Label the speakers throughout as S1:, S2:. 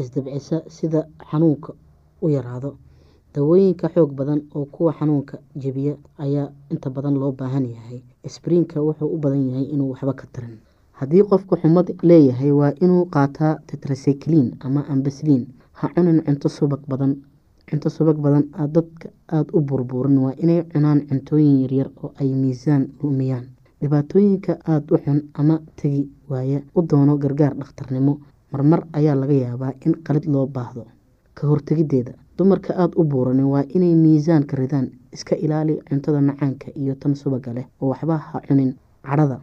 S1: isdabcisa sida xanuunka u yaraado. Dawooyinka xoog badan oo kuwa xanuunka jebiya ayaa inta badan loo baahan yahay. Sbriinka wuxuu u badan yahay inuu waxba ka tarin. Haddii qofku xumad leeyahay waa inuu qaataa tetracyclin ama ambasliin ha cunin cunto subag badan. Cunto subag badan dadka aada u burburin. Waa inay cunaan cuntooyin yaryar oo ay miisaan lumiyaan. Dhibaatooyinka aada u xun ama tegi waaya. U doono gargaar dhakhtarnimo marmar ayaa laga yaabaa in qalid loo baahdo. Ka hortegideeda dumarka aada u buuranin waa inay miisaanka ridaan iska ilaali cuntada macaanka iyo tan subaga leh oo waxba ha cunin cadhada.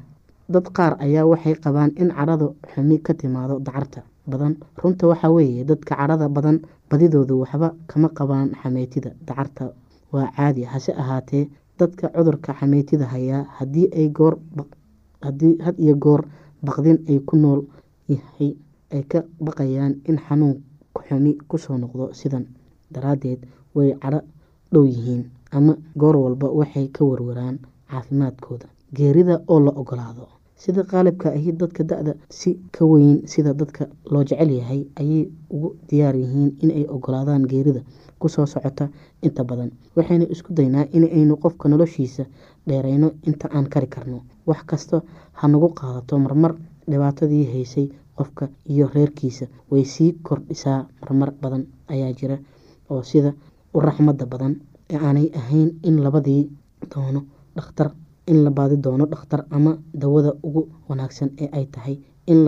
S1: Dad qaar ayaa waxay qabaan in cadhada xumi ka timaado dacarta badan. Runta waxaa weeye dadka cadhada badan badidoodu waxba kama qabaan xameytida dacarta. Waa caadi hase ahaatee dadka cudurka xameytida hayaa haddii ay goor had iyo goor baqdin ay ku nool yahay ay ka baqayaan in xanuun xumi ku soo noqdo sidan daraadeed way cadho dhow yihiin ama goor walba waxay ka warwaraan caafimaadkooda. Geerida oo la ogolaado sida qaalibka ahi dadka da-da si ka weyn sida dadka loo jecel yahay ayay ugu diyaar yihiin inay ogolaadaan geerida ku soo socota inta badan. Waxaynu isku daynaa inaynu qofka noloshiisa dheereyno inta aan kari karno. Wax kasta ha nagu qaadato marmar dhibaatadii haysay qofka iyo reerkiisa way sii kordhisaa marmar badan ayaa jira oo sida u raxmada badan aanay ahayn in labadii doono dhakhtar in la baadi doono dhakhtar ama dawada ugu wanaagsan ee ay tahay in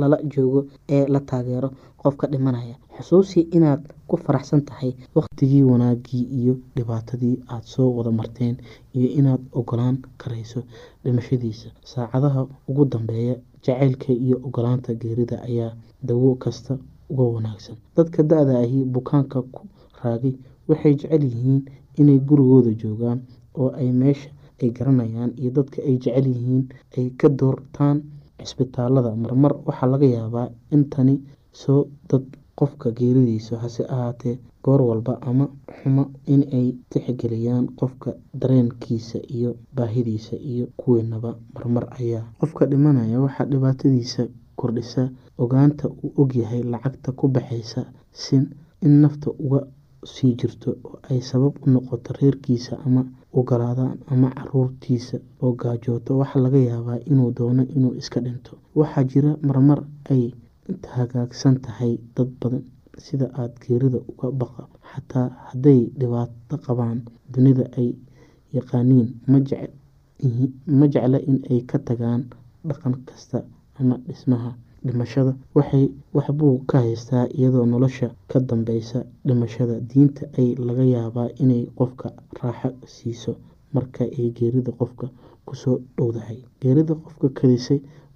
S1: lala joogo ee la taageero qofka dhimanaya. Xusuusi inaad ku faraxsan tahay waqtigii wanaagii iyo dhibaatadii aad soo wada marteen iyo inaad ogolaan karayso dhimashadiisa. Saacadaha ugu dambeeya jacaylka iyo ogolaanta geerida ayaa dawo kasta uga wanaagsan. Dadka da-da ahi bukaanka ku raagay waxay jecel yihiin inay gurigooda joogaan oo ay meesha ay garanayaan iyo dadka ay jecel yihiin ay ka doortaan cisbitaalada marmar waxaa laga yaabaa in tani soo dad qofka geeridiisa hase ahaatee goor walba ama xumo inay tixgeliyaan qofka dareenkiisa iyo baahidiisa iyo kuweenaba marmar ayaa qofka dhimanaya. Waxaa dhibaatadiisa kordhisa ogaanta uu ogyahay lacagta ku baxaysa in nafta uga sii jirto oo ay sabab u noqoto reerkiisa ama ogolaadaan ama caruurtiisa oo gaajooto. Waxaa laga yaabaa inuu doono inuu iska dhinto. Waxaa jira marmar ay hagaagsan tahay dad badan sida aada geerida uga baqa. Xataa hadday dhibaato qabaan dunida ay yaqaaniin ma jecla in ay ka tagaan dhaqan kasta ama dhismaha dhimashada. Waxbuu ka haystaa iyadoo nolosha ka dambeysa dhimashada. Diinta ay laga yaabaa inay qofka raaxo siiso marka ay geerida qofka ku soo dhowdahay. Geerida qofka kadisay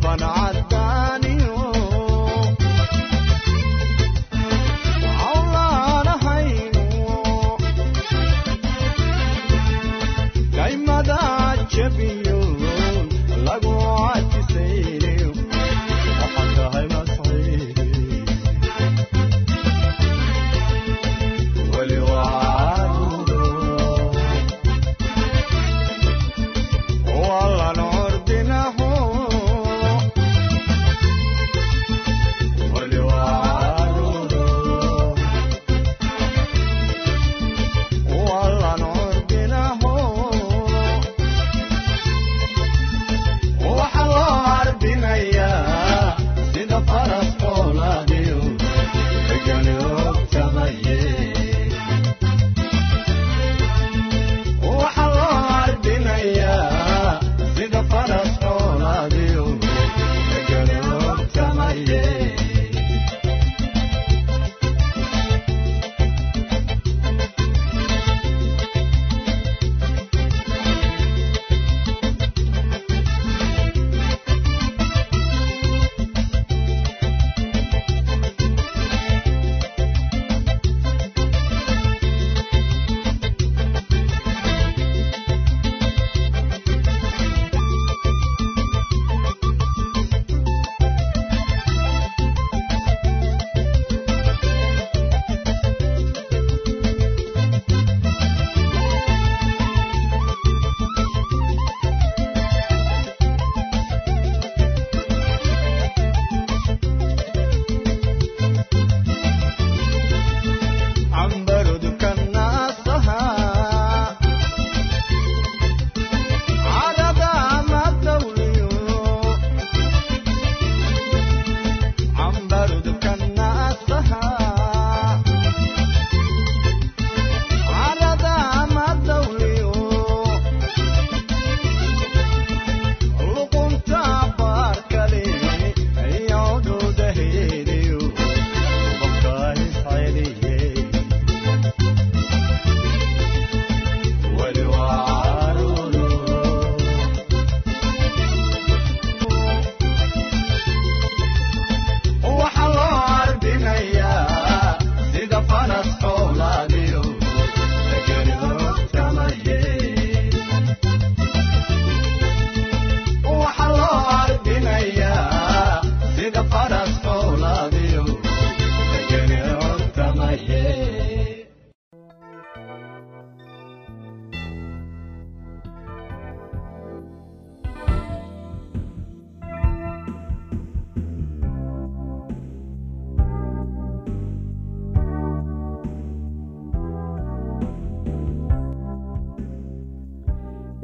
S1: taban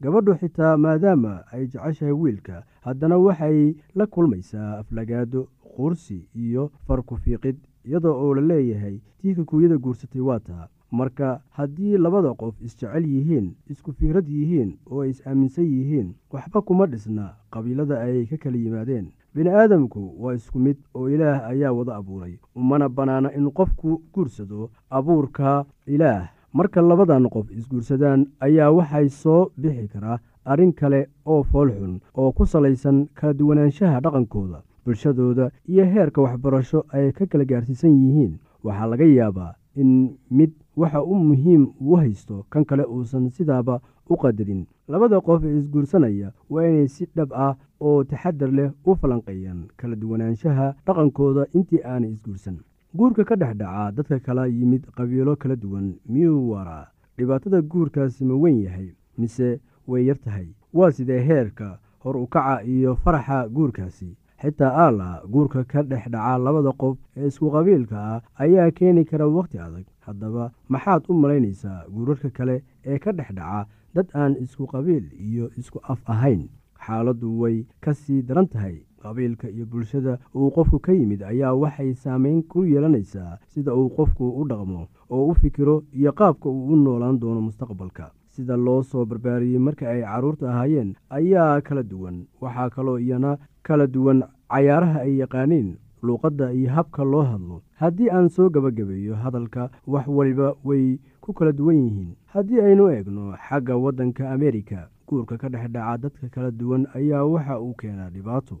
S2: gabadhu xitaa maadaama ay jeceshahay wiilka haddana waxay la kulmaysaa aflagaado qursi iyo farku fiiqid iyadoo oo la leeyahay tii kikuuyada guursatay waa taa. Marka haddii labada qof isjecel yihiin isku fikrad yihiin oo ay is-aaminsan yihiin waxba kuma dhisna qabiilada ay ka kala yimaadeen. Bini aadamku waa isku mid oo ilaah ayaa wada abuuray umana bannaana in qofku guursado abuurka ilaah marka labadan qof isguursadaan ayaa waxay soo bixi karaa arrin kale oo foolxun oo ku salaysan kala duwanaanshaha dhaqankooda bulshadooda iyo heerka waxbarasho ay ka kala gaarsiisan yihiin. Waxaa laga yaabaa in mid waxa u muhiim uu haysto kan kale uusan sidaaba u qadarin. Labada qof ee isguursanaya waa inay si dhab ah oo taxadar leh u falanqeeyaan kala duwanaanshaha dhaqankooda intii aanay isguursan guurka ka dhex dhaca dadka kala yimid qabiilo kala duwan miyuu waraa? Dhibaatada guurkaasi ma weyn yahay mise way yar tahay? Waa sidee heerka hor u kaca iyo faraxa guurkaasi? Xitaa aala guurka ka dhex dhaca labada qof ee isku qabiilka ah ayaa keeni kara wakhti adag. Haddaba maxaad u malaynaysaa guurarka kale ee ka dhex dhaca dad aan isku qabiil iyo isku af ahayn? Xaaladdu way ka sii daran tahay qabiilka iyo bulshada uu qofku ka yimid ayaa waxay saameyn ku yeelanaysaa sida uu qofku u dhaqmo oo u fikiro iyo qaabka uu u noolaan doono mustaqbalka. Sida loo soo barbaariyey marka ay carruurta ahaayeen ayaa kala duwan. Waxaa kaloo iyana kala duwan cayaaraha ay yaqaaniin luuqadda iyo habka loo hadlo. Haddii aan soo gebagabeeyo hadalka wax waliba way ku kala duwan yihiin. Haddii aynu eegno xagga waddanka amerika guurka ka dhex dhaca dadka kala duwan ayaa waxa uu keenaa dhibaato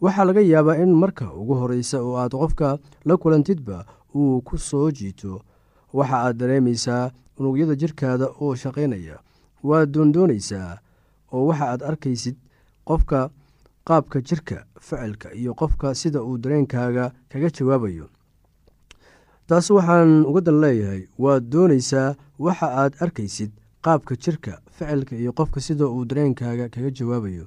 S2: waxaa laga yaabaa in marka ugu horreysa oo aad qofka la kulantidba uu ku soo jiito waxa aad dareemaysaa unugyada jirkaada oo shaqaynaya. Waad doondoonaysaa oo waxa aad arkaysid qofka qaabka jirka ficilka iyo qofka sida uu dareenkaaga kaga jawaabayo. Taas waxaan uga dan leeyahay waad doonaysaa waxa aad arkaysid qaabka jirka ficilka iyo qofka sida uu dareenkaaga kaga jawaabayo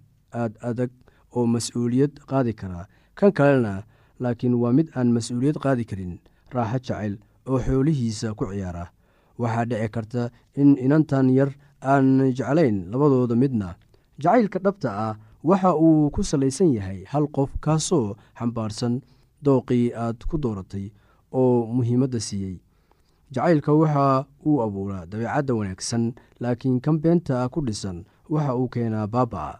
S2: aad adag oo mas'uuliyad qaadi kara. Kan kalena laakiin waa mid aan mas'uuliyad qaadi karin raaxo jacayl oo xoolihiisa ku ciyaara. Waxaa dhici karta in inantan yar aan jeclayn labadooda midna. Jacaylka dhabta ah waxa uu ku salaysan yahay hal qof kaasoo xambaarsan dooqii aad ku dooratay oo muhiimadda siiyey. Jacaylka waxa uu abuuraa dabeecadda wanaagsan laakiin kan beenta ku dhisan waxa uu keenaa baaba